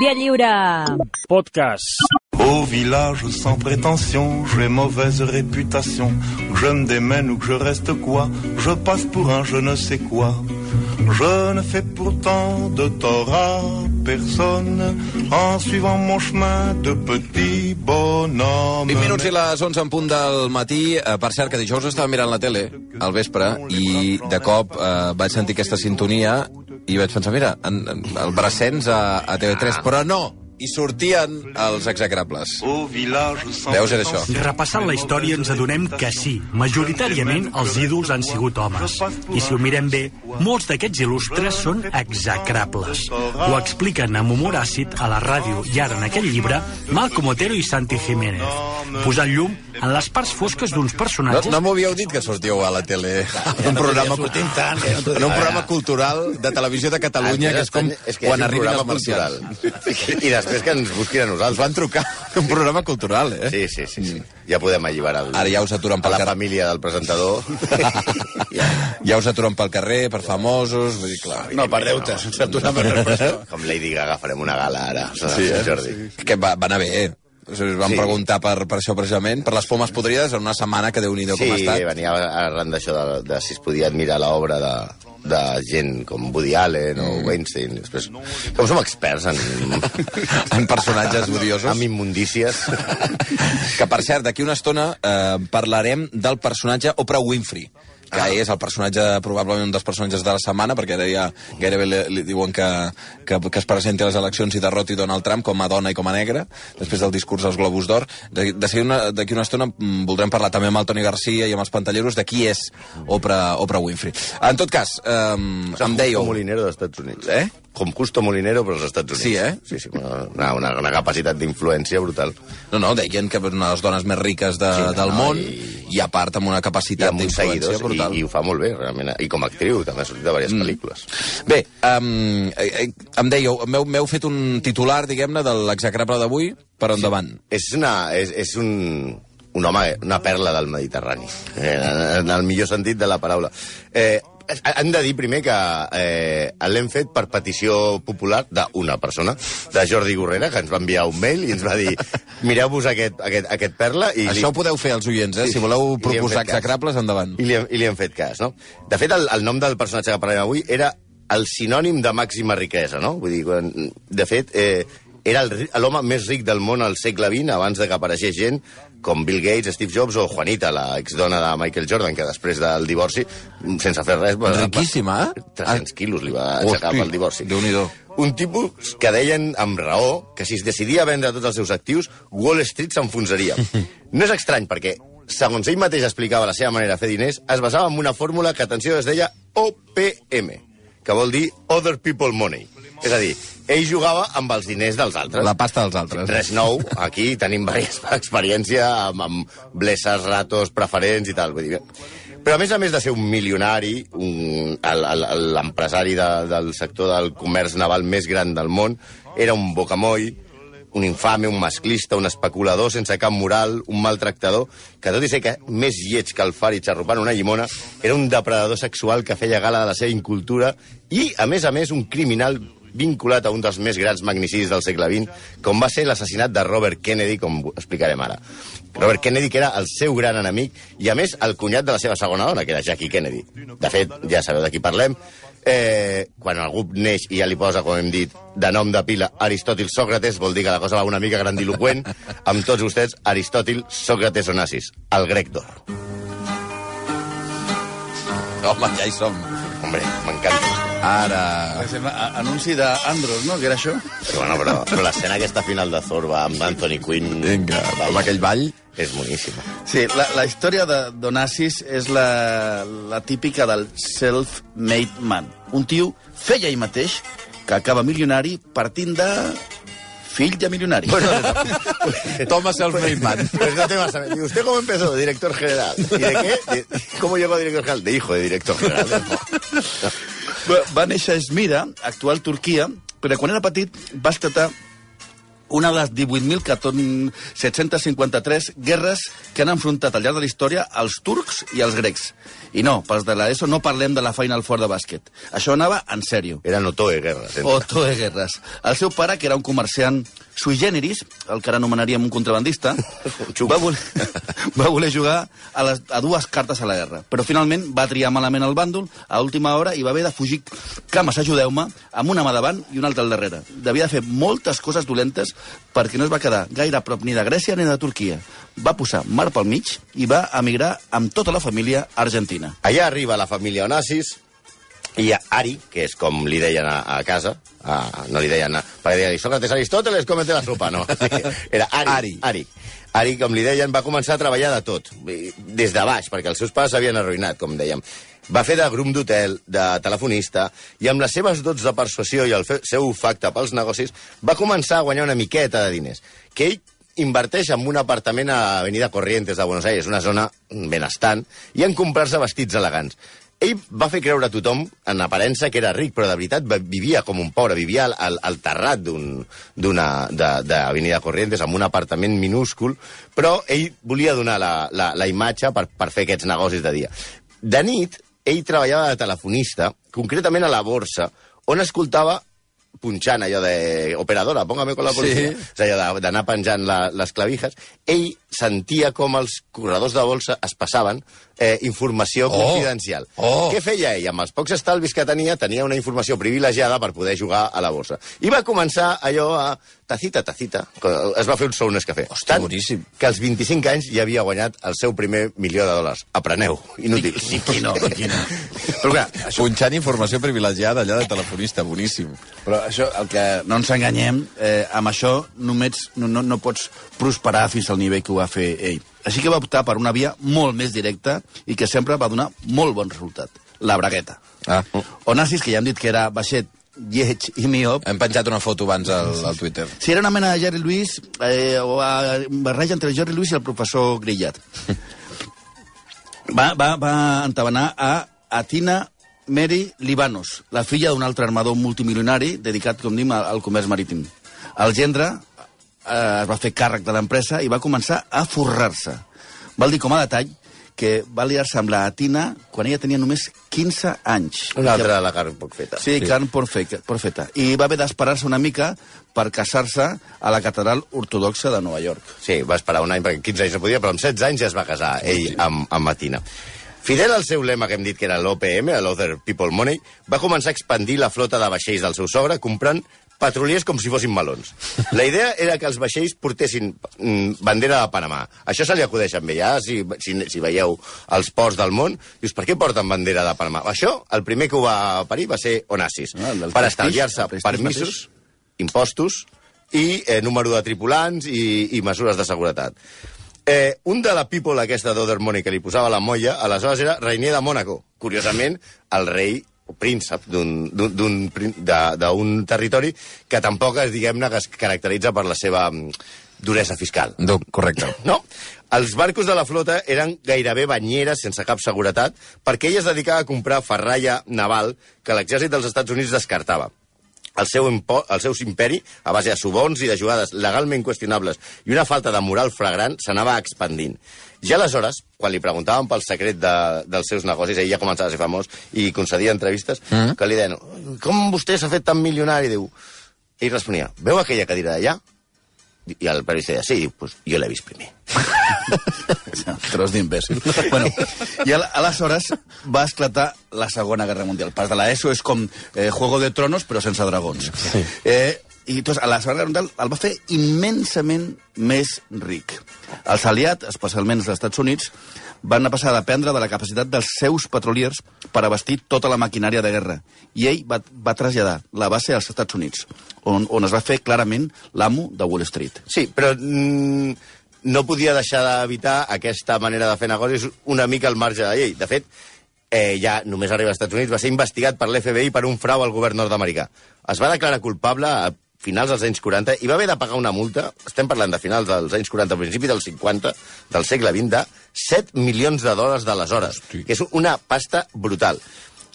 Via Lliure. Podcast. Au village sans prétention, j'ai mauvaise réputation. Que je me démène ou que je reste quoi, je passe pour un je ne sais quoi. Je ne fais pourtant de tort à personne en suivant mon chemin de petit bonhomme. 20 minuts i les 11 en punt del matí. Eh, per cert, que dijous estava mirant la tele al vespre i de cop eh, vaig sentir aquesta sintonia i vaig pensar, mira, en, en, el Brassens a, a TV3, però no, hi sortien els execrables. Veus, era això. Repassant la història ens adonem que sí, majoritàriament els ídols han sigut homes. I si ho mirem bé, molts d'aquests il·lustres són execrables. Ho expliquen amb humor àcid a la ràdio i ara en aquest llibre Malcom Otero i Santi Jiménez, posant llum en les parts fosques d'uns No, personatges no m'havíeu dit que sortíeu a la tele en un programa, tant, no en un programa cultural de televisió de Catalunya, que és com és que quan arriben els cultural. I després que ens busquin a Ens nosaltres. van trucar un programa cultural, eh? Sí, sí, sí, sí. Ja podem alliberar el, Ara ja us aturen a pel la carrer. família del presentador. ja. Ja us aturen pel carrer, per famosos... Vull dir, clar, No, per deute, sense aturar per repressió. Com Lady Gaga farem una gala ara, sí, eh? Jordi. que va, va anar bé. O sigui, Vam Sí. preguntar per, per això precisament, per les pomes podrides, en una setmana que déu-n'hi-do Sí, com ha estat. venia arran d'això de, de si es podia admirar l'obra de, de gent com Woody Allen o Mm. Weinstein. Després, com som experts en, En personatges odiosos. en immundícies. Que, per cert, d'aquí una estona eh, parlarem del personatge Oprah Winfrey que Ah. és el personatge, probablement un dels personatges de la setmana, perquè ara ja gairebé li, li diuen que, que, que es presenti a les eleccions i derroti Donald Trump com a dona i com a negra, després del discurs dels Globus d'Or. De- de una- D'aquí una estona mm, voldrem parlar també amb el Toni Garcia i amb els pantalleros de qui és Oprah, Oprah Winfrey. En tot cas, eh, em dèieu... Com Molinero dels Estats Units. Eh? Com Justo Molinero, però als Estats Units. Sí, eh? Sí, sí, una, una, una capacitat d'influència brutal. No, no, deien que una de les dones més riques de, Sí, del no, món i- i, a part amb una capacitat d'influència brutal. i, i ho fa molt bé, realment. I com a actriu, també ha sortit de diverses mm. pel·lícules. Bé, um, eh, em dèieu, m'heu m'heu fet un titular, diguem-ne, de l'execrable d'avui, per endavant. És, una, és, és un, un home, una perla del Mediterrani, eh, en el millor sentit de la paraula. Eh, hem de dir primer que eh, l'hem fet per petició popular d'una persona, de Jordi Gorrera, que ens va enviar un mail i ens va dir mireu-vos aquest, aquest, aquest perla i Això ho podeu fer als oients, eh? Sí, si voleu li proposar execrables, endavant. I li, hem, I li hem fet cas, no? De fet, el, el nom del personatge que parlem avui era el sinònim de màxima riquesa, no? Vull dir, quan, de fet, eh, era l'home més ric del món al segle XX, abans de que apareixés gent com Bill Gates, Steve Jobs o Juanita, la exdona de Michael Jordan, que després del divorci, sense fer res... va- Riquíssima, eh? 300 quilos li va aixecar Hosti, pel divorci. Déu-n'hi-do. Un tipus que deien amb raó que si es decidia a vendre tots els seus actius, Wall Street s'enfonsaria. No és estrany, perquè, segons ell mateix explicava la seva manera de fer diners, es basava en una fórmula que, atenció, es deia OPM, que vol dir Other People Money. És a dir, ell jugava amb els diners dels altres. La pasta dels altres. Res nou, aquí tenim diversa experiència amb, amb blesses, ratos, preferents i tal. Vull dir, però a més a més de ser un milionari, l'empresari de, del sector del comerç naval més gran del món, era un bocamoll, un infame, un masclista, un especulador sense cap moral, un maltractador, que tot i ser que més lleig que el fari xarrupant una llimona, era un depredador sexual que feia gala de la seva incultura i, a més a més, un criminal vinculat a un dels més grans magnicidis del segle XX, com va ser l'assassinat de Robert Kennedy, com explicarem ara. Robert Kennedy, que era el seu gran enemic, i a més el cunyat de la seva segona dona, que era Jackie Kennedy. De fet, ja sabeu de qui parlem, eh, quan algú neix i ja li posa, com hem dit, de nom de pila Aristòtil Sòcrates, vol dir que la cosa va una mica grandiloquent, amb tots vostès, Aristòtil Sòcrates Onassis, el grec d'or. Home, ja hi som. Hombre, m'encanta. Ara... Anunci d'Andros, no?, que era això? Sí, bueno, però, però l'escena aquesta final de Zorba amb Anthony Quinn... Vinga, amb aquell ball... És boníssima. Sí, la, la història de d'Onassis és la, la típica del self-made man. Un tio feia ell mateix, que acaba milionari partint de fill de milionari. Toma self-made man. Pues no te vas a ver. ¿Usted cómo empezó? Director general. ¿Y de qué? De- ¿Cómo llegó a director general? De hijo de director general. Va, néixer a Esmira, actual Turquia, però quan era petit va estar una de les 18.753 guerres que han enfrontat al llarg de la història els turcs i els grecs. I no, pels de l'ESO no parlem de la Final Four de bàsquet. Això anava en sèrio. Era Notoe Guerra. sempre. Otto de Guerres. El seu pare, que era un comerciant sui generis, el que ara anomenaríem un contrabandista, va voler, va voler jugar a, les, a dues cartes a la guerra. Però finalment va triar malament el bàndol a última hora i va haver de fugir, cames, ajudeu-me, amb una mà davant i una altra al darrere. Devia de fer moltes coses dolentes perquè no es va quedar gaire a prop ni de Grècia ni de Turquia. Va posar mar pel mig i va emigrar amb tota la família a Argentina. Allà arriba la família Onassis, i Ari, que és com li deien a, a casa, a, no li deien... A, perquè deien, Sócrates Aristóteles, cómete la sopa, no. Era Ari. Ari. Ari. Ari, com li deien, va començar a treballar de tot, des de baix, perquè els seus pares s'havien arruïnat, com dèiem. Va fer de grum d'hotel, de telefonista, i amb les seves dots de persuasió i el seu facte pels negocis, va començar a guanyar una miqueta de diners, que ell inverteix en un apartament a Avenida Corrientes de Buenos Aires, una zona benestant, i en comprar-se vestits elegants. Ell va fer creure a tothom, en aparença, que era ric, però de veritat vivia com un pobre, vivia al, al, al terrat d'Avenida Corrientes, amb un apartament minúscul, però ell volia donar la, la, la imatge per, per fer aquests negocis de dia. De nit, ell treballava de telefonista, concretament a la borsa, on escoltava punxant allò de operadora, póngame con la policia, Sí. és allò d'anar penjant la, les clavijas, ell sentia com els corredors de bolsa es passaven eh, informació Oh. confidencial. Oh. Què feia ell? Amb els pocs estalvis que tenia, tenia una informació privilegiada per poder jugar a la borsa. I va començar allò a tacita, tacita. Es va fer un sou Nescafé. Hòstia, boníssim. que als 25 anys ja havia guanyat el seu primer milió de dòlars. Apreneu. Inútil. I qui no, i qui no. Però clar, això, Punxant informació privilegiada allà de telefonista, boníssim. però això, el que no ens enganyem, eh, amb això només no, no, no pots prosperar fins al nivell que ho va fer ell. Així que va optar per una via molt més directa i que sempre va donar molt bon resultat. La bragueta. Ah. Onassis, que ja hem dit que era baixet, lleig i miop, Hem penjat una foto abans al, al Twitter. si era una mena de Jerry Lewis, eh, o a, barreja entre el Jerry Lewis i el professor Grillat. Va, va, va entabanar a Atina Mary Libanos, la filla d'un altre armador multimilionari dedicat, com dim, al al comerç marítim. El gendre eh, es va fer càrrec de l'empresa i va començar a forrar-se. Val dir com a detall que va liar-se amb la Atina quan ella tenia només 15 anys. Una altra de la carn poc feta. Sí, sí. carn porfe- porfeta. I va haver d'esperar-se una mica per casar-se a la catedral ortodoxa de Nova York. Sí, va esperar un any, perquè 15 anys no podia, però amb 16 anys ja es va casar, ell, amb, amb Matina. Fidel al seu lema que hem dit que era l'OPM, l'Other People Money, va començar a expandir la flota de vaixells del seu sogre comprant petroliers com si fossin melons. La idea era que els vaixells portessin mm, bandera de Panamà. Això se li acudeix amb ella, si, si, si veieu els ports del món. Dius, per què porten bandera de Panamà? Això, el primer que ho va parir va ser Onassis, Ah, per estalviar-se permisos, mateix. impostos i eh, número de tripulants i, i mesures de seguretat. Eh, un de la people aquesta d'Other Money que li posava la molla, aleshores era Reinier de Mònaco. Curiosament, el rei o príncep d'un- territori que tampoc, es, diguem-ne, que es caracteritza per la seva mm, duresa fiscal. No, correcte. No, els barcos de la flota eren gairebé banyeres sense cap seguretat perquè ell es dedicava a comprar ferralla naval que l'exèrcit dels Estats Units descartava. El seu, impo el seu imperi, a base de subons i de jugades legalment qüestionables i una falta de moral flagrant, s'anava expandint. Ja aleshores, quan li preguntaven pel secret de, dels seus negocis, ell ja començava a ser famós i concedia entrevistes, mm. que li deien, com vostè s'ha fet tan milionari? Diu, ell responia, veu aquella cadira d'allà? I el periodista deia, sí, diu, pues jo l'he vist primer. Tros d'imbècil. bueno, I al- aleshores va esclatar la Segona Guerra Mundial. Pas de l'ESO és com eh, Juego de Tronos, però sense dragons. Sí. Eh, i doncs, a la Segona Guerra Mundial el va fer immensament més ric. Els aliats, especialment els Estats Units, van passar a dependre de la capacitat dels seus petroliers per abastir tota la maquinària de guerra. I ell va, va traslladar la base als Estats Units, on, on es va fer clarament l'amo de Wall Street. Sí, però mm, no podia deixar d'evitar aquesta manera de fer negocis una mica al marge de la llei. De fet, eh, ja només arriba als Estats Units, va ser investigat per l'FBI per un frau al govern nord-americà. Es va declarar culpable finals dels anys 40 i va haver de pagar una multa, estem parlant de finals dels anys 40, principi dels 50 del segle XX, de 7 milions de dòlars d'aleshores, que és una pasta brutal.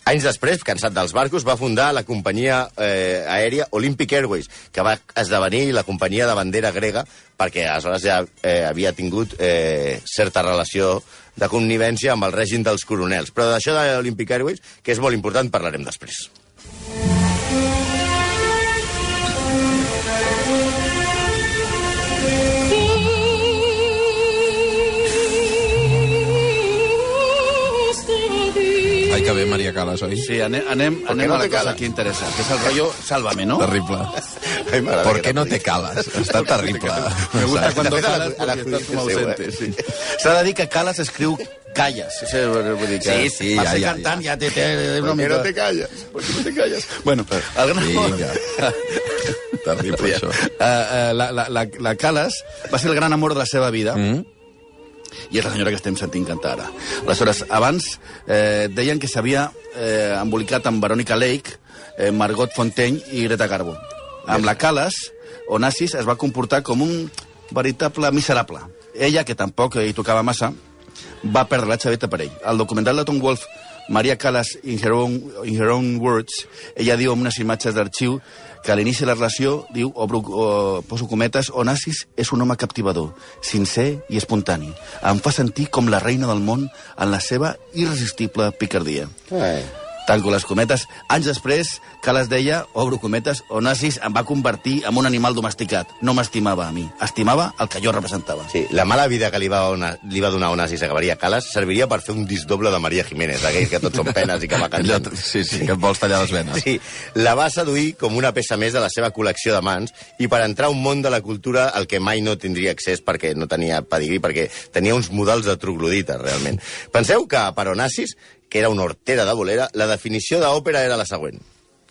Anys després, cansat dels barcos, va fundar la companyia eh, aèria Olympic Airways, que va esdevenir la companyia de bandera grega, perquè aleshores ja eh, havia tingut eh, certa relació de connivència amb el règim dels coronels. Però d'això de l'Olympic Airways, que és molt important, parlarem després. Ai, que bé, Maria Calas, oi? Sí, anem, anem, anem no a la cosa que interessa, que és el rotllo Sálvame, ¿no? Terrible. Ai, ¿Por qué no te calas? Està terrible. Me gusta la- calas porque estás seu, ausente. eh? Sí. S'ha de dir que Calas escriu calles. O sigui, vull dir que Sí, sí, per ja, ser ja, cantant ja, té, té una ¿Por qué mica... no te calles? ¿Por qué no te calles? Bueno, el gran amor... Vinga. Terrible, això. Uh, uh, la, la, la, la Calas va ser el gran amor de la seva vida Mm? I és la senyora que estem sentint cantar ara. Aleshores, abans eh, deien que s'havia eh, embolicat amb Veronica Lake, eh, Margot Fontaine i Greta Garbo. Amb la Calas, Onassis es va comportar com un veritable miserable. Ella, que tampoc hi tocava massa, va perdre la xaveta per ell. Al documental de Tom Wolfe, Maria Callas, in her, own, in her own words, ella diu amb unes imatges d'arxiu que a l'inici de la relació, diu, obro, o, poso cometes, Onassis és un home captivador, sincer i espontani. Em fa sentir com la reina del món en la seva irresistible picardia. Ai. Tanco les cometes. Anys després, Calas deia, obro cometes, Onassis em va convertir en un animal domesticat. No m'estimava a mi, estimava el que jo representava. Sí, la mala vida que li va, ona, li va donar Onassis a Maria Calas serviria per fer un disdoble de Maria Jiménez, aquell que tots són penes i que va Allò, cantant. sí, sí, que et vols tallar les venes. Sí, la va seduir com una peça més de la seva col·lecció de mans i per entrar a un món de la cultura al que mai no tindria accés perquè no tenia pedigrí, perquè tenia uns models de troglodita, realment. Penseu que per Onassis, que era una hortera de bolera, la definició d'òpera era la següent.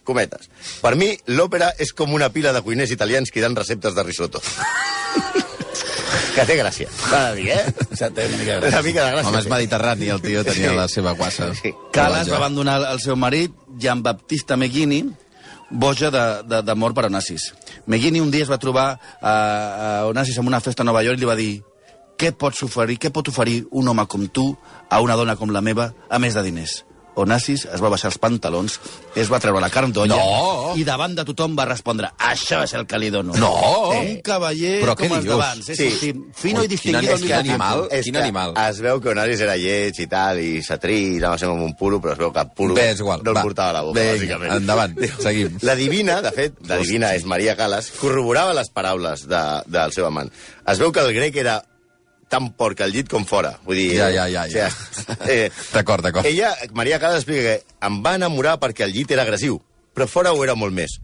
Cometes. Per mi, l'òpera és com una pila de cuiners italians que dan receptes de risotto. que té gràcia. Va dir, eh? Ja té una mica de Una mica de gràcia. Home, és mediterrani, el tio tenia la seva guassa. Sí. Calas va abandonar el seu marit, Jean Baptista Meghini, boja de- de- d'amor per Onassis. Meghini un dia es va trobar a, a Onassis en una festa a Nova York i li va dir què pots oferir, què pot oferir un home com tu a una dona com la meva, a més de diners? Onassis es va baixar els pantalons, es va treure la carn d'olla No! i davant de tothom va respondre això és el que li dono. No! Un cavaller Però com els d'abans. És Sí. sí. fino i Quin distinguido quin tiempo. animal. És Quin que animal. Es veu que Onassis era lleig i tal, i satrí, anava a ser com un puro, però es veu que puro Bé, és igual. no el Va. portava a la boca, Vinga, bàsicament. endavant, seguim. La divina, de fet, la divina és Maria Calas, corroborava les paraules de, del seu amant. Es veu que el grec era tan porc al llit com fora. Vull dir... Ja, ja, ja, ja. O sigui, eh, D'acord, d'acord. ella, Maria Calas, explica que em va enamorar perquè el llit era agressiu, però fora ho era molt més.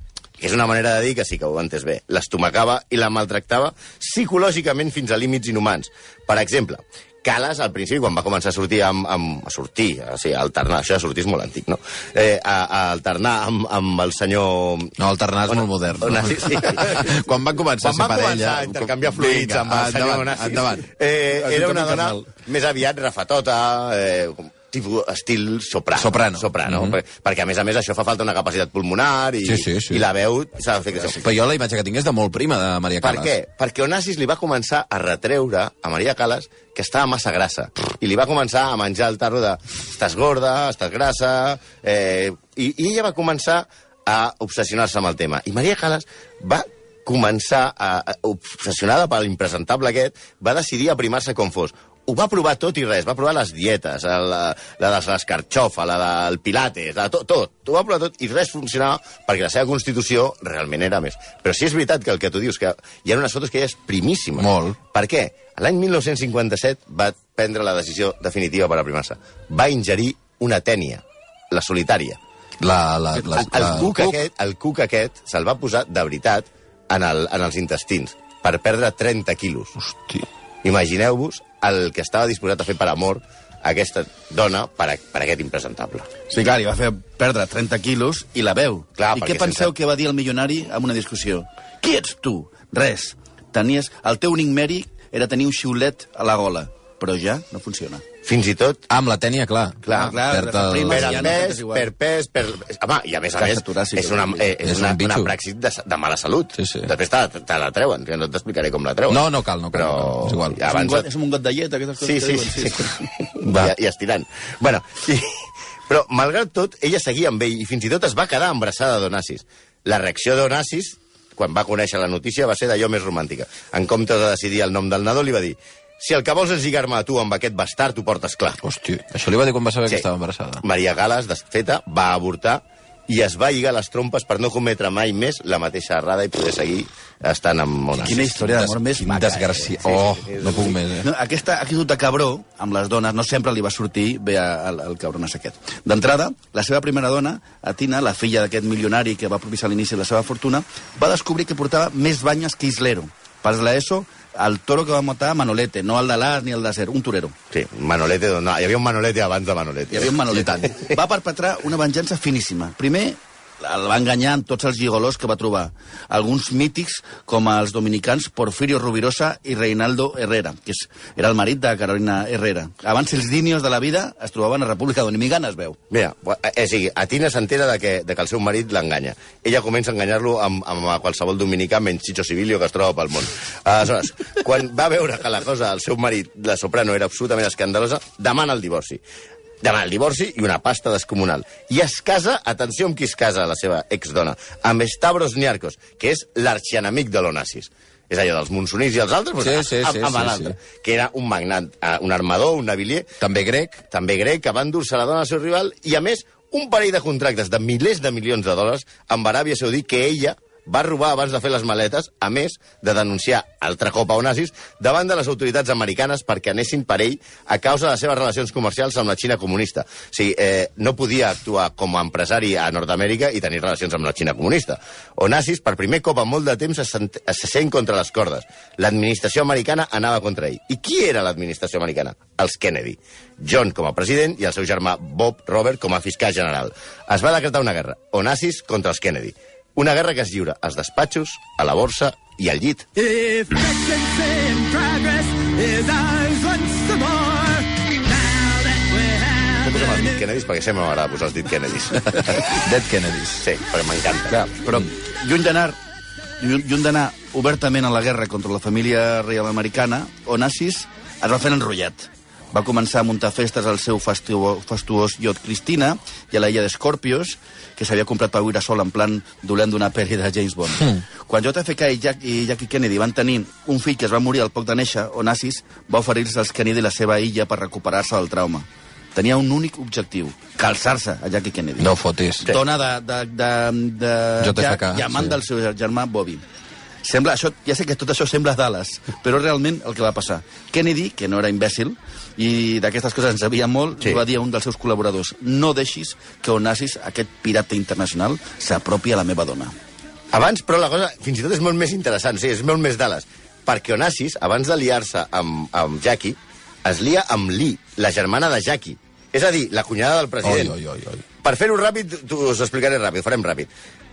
És una manera de dir que sí que ho ha entès bé. L'estomacava i la maltractava psicològicament fins a límits inhumans. Per exemple, Calas, al principi, quan va començar a sortir amb... amb a sortir, o sigui, a alternar, això de sortir és molt antic, no? Eh, a, a alternar amb, amb el senyor... No, el Ternà és molt modern. No? Onassis, sí. Quan van començar Quan a ser van parella... començar a intercanviar fluids Vinga, amb el senyor endavant, Onassis, endavant. eh, era una dona més aviat refetota, eh, tipus estil soprano. Soprano. Soprano, mm -hmm. perquè a més a més això fa falta una capacitat pulmonar i, Sí, sí, sí. i la veu s'ha de fer créixer. Però jo la imatge que tinc és de molt prima, de Maria Per Calas. què? Perquè Onassis li va començar a retreure a Maria Calas que estava massa grassa. I li va començar a menjar el tarro de estàs gorda, estàs grassa... Eh, i, I ella va començar a obsessionar-se amb el tema. I Maria Calas va començar, a, a, obsessionada per l'impresentable aquest, va decidir aprimar-se com fos. Ho va provar tot i res, va provar les dietes, la, la de l'escarxofa, la del pilates, la, tot, tot, ho va provar tot i res funcionava perquè la seva constitució realment era més. Però sí és veritat que el que tu dius, que hi ha unes fotos que ella és primíssima. Molt. Per què? L'any 1957 va prendre la decisió definitiva per aprimar-se. Va ingerir una tènia, la solitària. La, la, la, El, el, la, cuc aquest, el cuc aquest se'l va posar de veritat en, el, en els intestins per perdre 30 quilos. Hosti. Imagineu-vos el que estava disposat a fer per amor aquesta dona per, a, per aquest impresentable. Sí, clar, li va fer perdre 30 quilos i la veu. Clar, I què penseu sense- que va dir el milionari en una discussió? Qui ets tu? Res. Tenies... El teu únic mèrit era tenir un xiulet a la gola, però ja no funciona. Fins i tot Ah, amb la tènia, clar. Clar, clar, perd el... per ja no pes, per pes, per... Home, i a més a més, és una, eh, és És una, un una praxis de, de mala salut. Sí, sí. Després te, te la treuen, que no t'explicaré com la treuen. No, no cal, no cal, Però... no cal, és igual. I És un, abans... got, és un got de llet, aquestes coses Sí, que sí, diuen. sí. sí. Va. I, I estirant. Bueno, i, Però, malgrat tot, ella seguia amb ell i fins i tot es va quedar embarassada d'Onassis. La reacció d'Onassis, quan va conèixer la notícia, va ser d'allò més romàntica. En comptes de decidir el nom del nadó, li va dir si el que vols és lligar-me a tu amb aquest bastard, ho portes clar. Hosti, això li va dir quan va saber Sí. que estava embarassada. Maria Gales, desfeta, va avortar i es va lligar les trompes per no cometre mai més la mateixa errada i poder seguir estant amb Onassis. Quina història d'amor més Quin maca. desgraci... eh? Oh, sí, no puc més, eh? No, aquesta actitud de cabró amb les dones no sempre li va sortir bé al, al cabronàs aquest. D'entrada, la seva primera dona, Atina, la filla d'aquest milionari que va propiciar l'inici de la seva fortuna, va descobrir que portava més banyes que Islero. Per l'ESO, el toro que va matar Manolete, no el de l'As ni el de Ser, un torero. Sí, Manolete, no, hi havia un Manolete abans de Manolete. Hi havia un Manolete. Va perpetrar una venjança finíssima. Primer, el va enganyar amb tots els gigolos que va trobar. Alguns mítics, com els dominicans Porfirio Rubirosa i Reinaldo Herrera, que és, era el marit de Carolina Herrera. Abans els dinios de la vida es trobaven a República Dominicana, es veu. Mira, eh, o sigui, Atina s'entera de, que, de que el seu marit l'enganya. Ella comença a enganyar-lo amb, amb qualsevol dominicà menys Chicho Civilio que es troba pel món. Aleshores, quan va veure que la cosa, el seu marit, la soprano, era absolutament escandalosa, demana el divorci. Demana el divorci i una pasta descomunal. I es casa, atenció amb qui es casa la seva exdona, amb Stavros Niarcos, que és l'arxienemic de l'Onassis. És allò dels monsonís i els altres, Sí, doncs, sí, amb, sí, amb sí, l'altre, sí. que era un magnat, eh, un armador, un navilier, També grec. també grec, que va endur-se la dona al seu rival, i a més, un parell de contractes de milers de milions de dòlars amb Aràbia Saudí que ella va robar abans de fer les maletes, a més de denunciar altre cop a Onassis davant de les autoritats americanes perquè anessin per ell a causa de les seves relacions comercials amb la Xina comunista. O sigui, eh, no podia actuar com a empresari a Nord-Amèrica i tenir relacions amb la Xina comunista. Onassis, per primer cop en molt de temps, se, sent, se sent contra les cordes. L'administració americana anava contra ell. I qui era l'administració americana? Els Kennedy. John com a president i el seu germà Bob Robert com a fiscal general. Es va decretar una guerra. Onassis contra els Kennedy. Una guerra que es lliura als despatxos, a la borsa i al llit. If posem els Kennedys perquè sempre m'agrada posar els dit Kennedys. Dead Kennedys. Sí, perquè m'encanta. Clar, però lluny d'anar lluny d'anar obertament a la guerra contra la família reial americana, Onassis es va fer enrotllat. Va començar a muntar festes al seu fastuo, fastuós iot Cristina i a la illa d'Escorpios, que s'havia comprat per viure sol en plan dolent d'una pel·li de James Bond. Mm. Quan JFK i, Jack, i Jackie Kennedy van tenir un fill que es va morir al poc de néixer, Onassis va oferir-se als Kennedy la seva illa per recuperar-se del trauma. Tenia un únic objectiu, calçar-se a Jackie Kennedy No fotis. dona de, de, de, de JFK, ja, i amant sí. del seu germà Bobby. Sembla, això, ja sé que tot això sembla Dallas, però realment el que va passar. Kennedy, que no era imbècil, i d'aquestes coses en sabia molt, Sí. va dir a un dels seus col·laboradors no deixis que Onassis, aquest pirata internacional, s'apropi a la meva dona. Abans, però, la cosa fins i tot és molt més interessant, sí, és molt més Dallas. Perquè Onassis, abans de liar-se amb, amb Jackie, es lia amb Lee, la germana de Jackie. És a dir, la cunyada del president. Oi, oi, oi, oi. Per fer-ho ràpid, us ho explicaré ràpid, ho farem ràpid.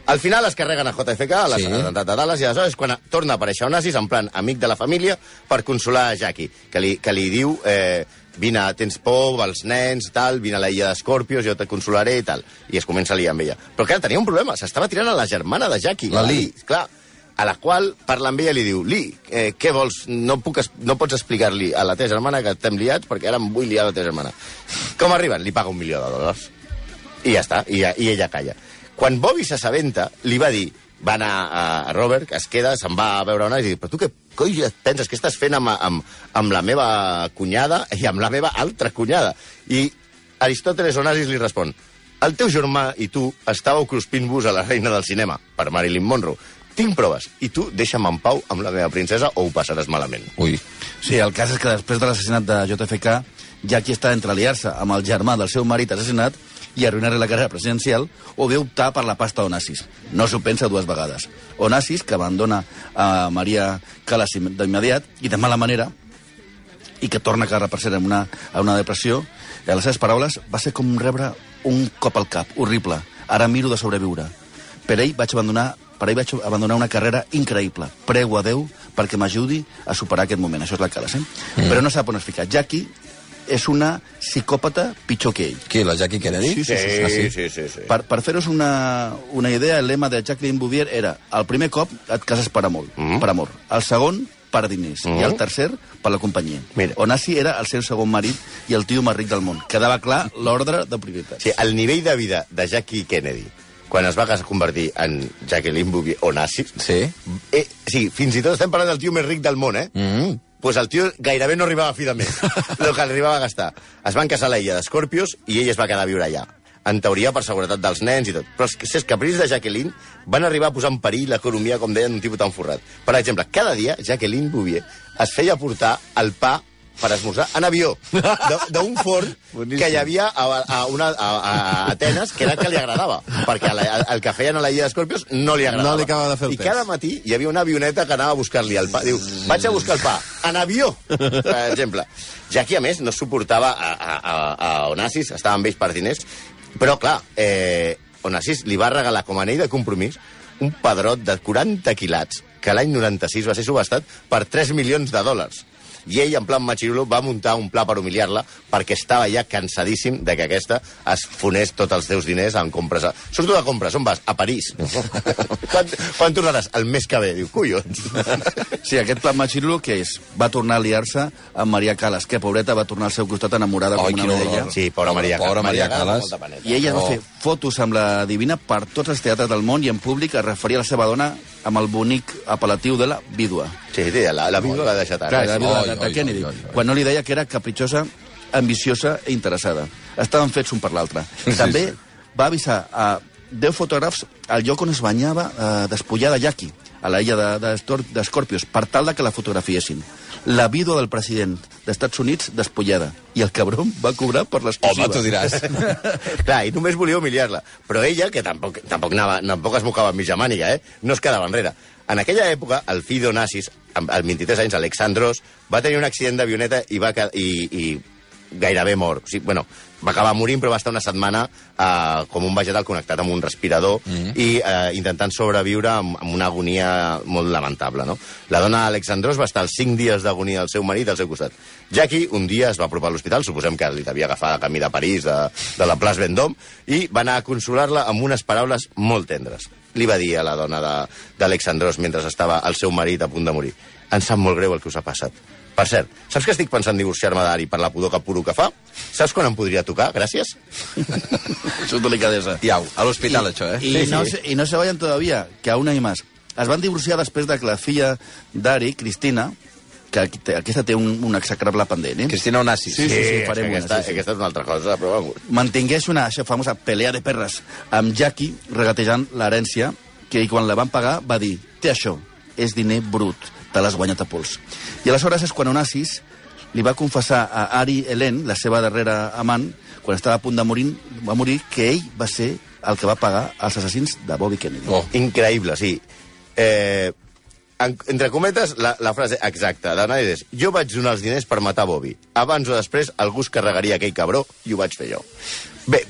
Al final es carreguen a JFK, a Sí. l'atemptat de Dallas, i aleshores quan torna a aparèixer Onassis, en plan amic de la família, per consolar a Jackie, que li, que li diu... Eh, vine, tens por, els nens, tal, vine a la illa d'Escorpios, jo te consolaré i tal. I es comença a liar amb ella. Però clar, tenia un problema, s'estava tirant a la germana de Jackie. La Lee. Clar, a la qual parla amb ella i li diu Lee, eh, què vols? No, puc, no pots explicar-li a la teva germana que estem liats perquè ara em vull liar a la teva germana. Com arriben? Li paga un milió de dòlars. I ja està, i, i ella calla. Quan Bobby s'assabenta, li va dir, va anar a, Robert, que es queda, se'n va a veure una i diu, però tu què coi et penses? Què estàs fent amb, amb, amb la meva cunyada i amb la meva altra cunyada? I Aristòteles Onassis li respon, el teu germà i tu estàveu cruspint-vos a la reina del cinema, per Marilyn Monroe. Tinc proves, i tu deixa'm en pau amb la meva princesa o ho passaràs malament. Ui. Sí, el cas és que després de l'assassinat de JFK, Jackie està entre liar-se amb el germà del seu marit assassinat i arruïnar la carrera presidencial o bé optar per la pasta Onassis. No s'ho pensa dues vegades. Onassis, que abandona a Maria Callas d'immediat i de mala manera, i que torna a per ser en una, a una depressió, a les seves paraules, va ser com rebre un cop al cap, horrible. Ara miro de sobreviure. Per ell vaig abandonar per ell vaig abandonar una carrera increïble. Prego a Déu perquè m'ajudi a superar aquest moment. Això és la Calas, eh? Mm. Però no sap on es fica. Jackie és una psicòpata pitjor que ell. Qui, la Jackie Kennedy? Sí, Ah, sí, sí. sí, sí. Per, per fer-vos una, una idea, el lema de Jacqueline Bouvier era el primer cop et cases per amor, Mhm. per amor. el segon per diners, i el tercer per la companyia. Mira. Onassi era el seu segon marit i el tio més ric del món. Quedava clar l'ordre de prioritats. Sí, el nivell de vida de Jackie Kennedy, quan es va convertir en Jacqueline Bouvier Onassis, Sí? eh, sí, fins i tot estem parlant del tio més ric del món, eh? Mm. Pues el tio gairebé no arribava a fi de mes, el que arribava a gastar. Es van casar a l'illa d'Escorpios i ell es va quedar a viure allà. En teoria, per seguretat dels nens i tot. Però els, els capricis de Jacqueline van arribar a posar en perill l'economia, com deien, d'un tipus tan forrat. Per exemple, cada dia Jacqueline Bouvier es feia portar el pa per esmorzar en avió d'un forn que hi havia a, a, una, a, a Atenes, que era el que li agradava, perquè la, el que feien a la illa d'Escorpios no li agradava. No li acabava de fer el I pes. cada matí hi havia una avioneta que anava a buscar-li el pa. Diu, vaig a buscar el pa, en avió, per exemple. Jackie, a més, no suportava a, a, a, a Onassis, estava amb ells per diners, però, clar, eh, Onassis li va regalar com a anell de compromís un padrot de 40 quilats que l'any 96 va ser subestat per 3 milions de dòlars. I ell, en plan machirulo, va muntar un pla per humiliar-la perquè estava ja cansadíssim de que aquesta es fonés tots els seus diners en compres. A... Surto de compres, on vas? A París. quan, quan tornaràs? El mes que ve. Diu, collons. Sí, aquest plan machirulo, què és? Va tornar a liar-se amb Maria Calas, que pobreta va tornar al seu costat enamorada Ai, com una vedella. Sí, pobra Maria, Pobra Maria Calas. I ella va Oh. fer fotos amb la Divina per tots els teatres del món i en públic es referia a la seva dona amb el bonic apel·latiu de la vídua. Sí, sí, la, la vídua l'ha deixat Clar, ara. la vídua Oi, de, oi, Kennedy, oi, oi, oi. quan no li deia que era capritxosa, ambiciosa i interessada. Estaven fets un per l'altre. Sí, També sí. va avisar a 10 fotògrafs al lloc on es banyava eh, despullada Jackie, a la illa de- de d'Escorpios, per tal de que la fotografiessin. La vídua del president d'Estats Units despullada. I el cabron va cobrar per l'exclusiva. Home, tu diràs. Clar, i només volia humiliar-la. Però ella, que tampoc, tampoc, anava, tampoc es mocava amb mitja màniga, eh? no es quedava enrere. En aquella època, el fill d'Onassis, amb amb 23 anys, Alexandros, va tenir un accident d'avioneta i, va, i, i gairebé mort. O sigui, bueno, va acabar morint, però va estar una setmana eh, com un vegetal connectat amb un respirador mm -hmm. i eh, intentant sobreviure amb, amb una agonia molt lamentable. No? La dona Alexandros va estar els 5 dies d'agonia del seu marit al seu costat. Jackie un dia es va apropar a l'hospital, suposem que li devia agafar el camí de París, de, de la Place Vendôme, i va anar a consolar-la amb unes paraules molt tendres. Li va dir a la dona de- d'Alexandros mentre estava el seu marit a punt de morir. Em sap molt greu el que us ha passat. Per cert, saps que estic pensant divorciar-me d'Ari per la pudor que puro que fa? Saps quan em podria tocar? Gràcies. Això és delicadesa. Iau, a l'hospital, això, eh? Y, no se, y no se vayan todavía, que aún hay más. Es van divorciar després de que la filla d'Ari, Cristina, que aquesta té un, un execrable pendent, eh? Cristina Onassis. Sí, sí, sí, és farem que una, aquesta, sí, sí. aquesta és una altra cosa, però vamos. mantingués una això famosa pelea de perres amb Jackie regatejant l'herència que ell, quan la van pagar va dir té això, és diner brut te l'has guanyat a pols i aleshores és quan Onassis li va confessar a Ari Helen, la seva darrera amant quan estava a punt de morir, va morir que ell va ser el que va pagar els assassins de Bobby Kennedy Oh. Increïble, sí. Eh, en, entre cometes, la, la frase exacta d'Anais és jo vaig donar els diners per matar Bobby. Abans o després algú es carregaria aquell cabró i ho vaig fer jo. Bé,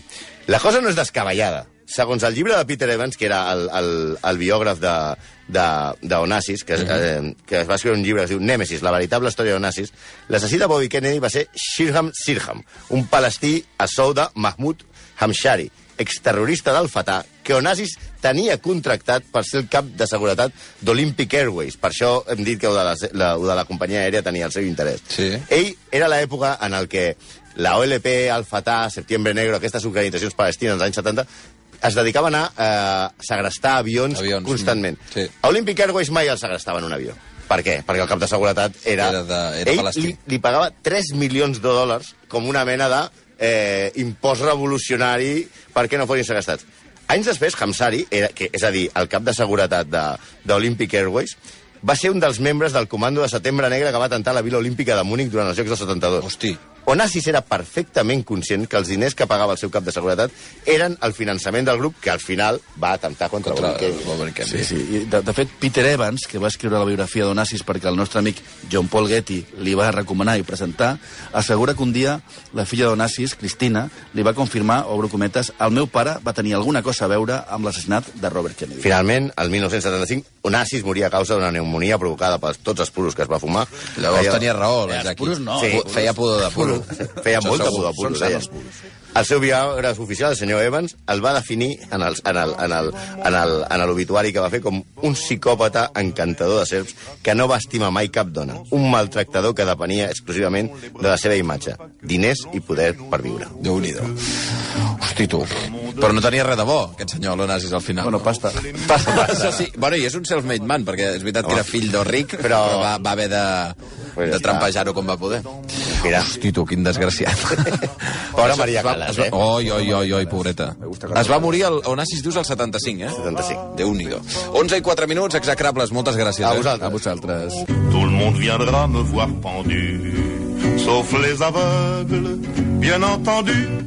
la cosa no és descabellada. Segons el llibre de Peter Evans, que era el, el, el biògraf de, de, de Onassis, que, eh, que es va escriure un llibre que es diu Nemesis, la veritable història d'Onassis, l'assassí de Bobby Kennedy va ser Shirham Sirham, un palestí a sou de Mahmoud Hamshari, exterrorista del Fatah, que Onassis tenia contractat per ser el cap de seguretat d'Olympic Airways. Per això hem dit que ho de la, la, ho de la companyia aèria tenia el seu interès. Sí. Ell era l'època en el que la OLP, el Fatah, Septiembre Negro, aquestes organitzacions palestines dels anys 70, es dedicaven a eh, segrestar avions, Avions, constantment. mm, sí. A Olympic Airways mai el segrestaven un avió. Per què? Perquè el cap de seguretat era... Era de- era Ell palestí. li, li pagava 3 milions de dòlars com una mena de eh, impost revolucionari perquè no fossin segrestats. Anys després, Hamsari, era, que, és a dir, el cap de seguretat d'Olympic Airways, va ser un dels membres del comando de Setembre Negre que va tentar la Vila Olímpica de Múnich durant els Jocs del 72. Hosti. Onassis era perfectament conscient que els diners que pagava el seu cap de seguretat eren el finançament del grup que al final va atemptar contra, Contra Bobby Kennedy. Bobby Kennedy. Sí, sí. I De, de fet, Peter Evans, que va escriure la biografia d'Onassis perquè el nostre amic John Paul Getty li va recomanar i presentar, assegura que un dia la filla d'Onassis, Cristina, li va confirmar, obro cometes, el meu pare va tenir alguna cosa a veure amb l'assassinat de Robert Kennedy. Finalment, el 1975, Onassis moria a causa d'una pneumonia provocada per tots els puros que es va fumar. Llavors Feia- tenia raó, la Els puros no. Sí. Feia pudor de puro. Feia Això molta pudor, puro, Són els puros. El seu biògraf oficial, el senyor Evans, el va definir en el- en el- en el- en el- en l'obituari que va fer com un psicòpata encantador de serps que no va estimar mai cap dona. Un maltractador que depenia exclusivament de la seva imatge, diners i poder per viure. déu nhi Tu. Però no tenia res de bo, aquest senyor Lonassis, al final. Bueno, pasta. Pasta, pasta. Això sí. Bueno, i és un self-made man, perquè és veritat que era fill d'or ric, però, va, va haver de, Pues de trampejar-ho com va poder. Mira. Hosti, tu, quin desgraciat. Pobra Maria Calas, eh? Oi, oi, oi, oi, pobreta. Es va morir al Onassis, dius, al 75, eh? 75. Déu-n'hi-do. 11 i 4 minuts, execrables. Moltes gràcies. A eh? vosaltres. A vosaltres. Tout le monde viendra me voir pendu, sauf les aveugles, bien entendu.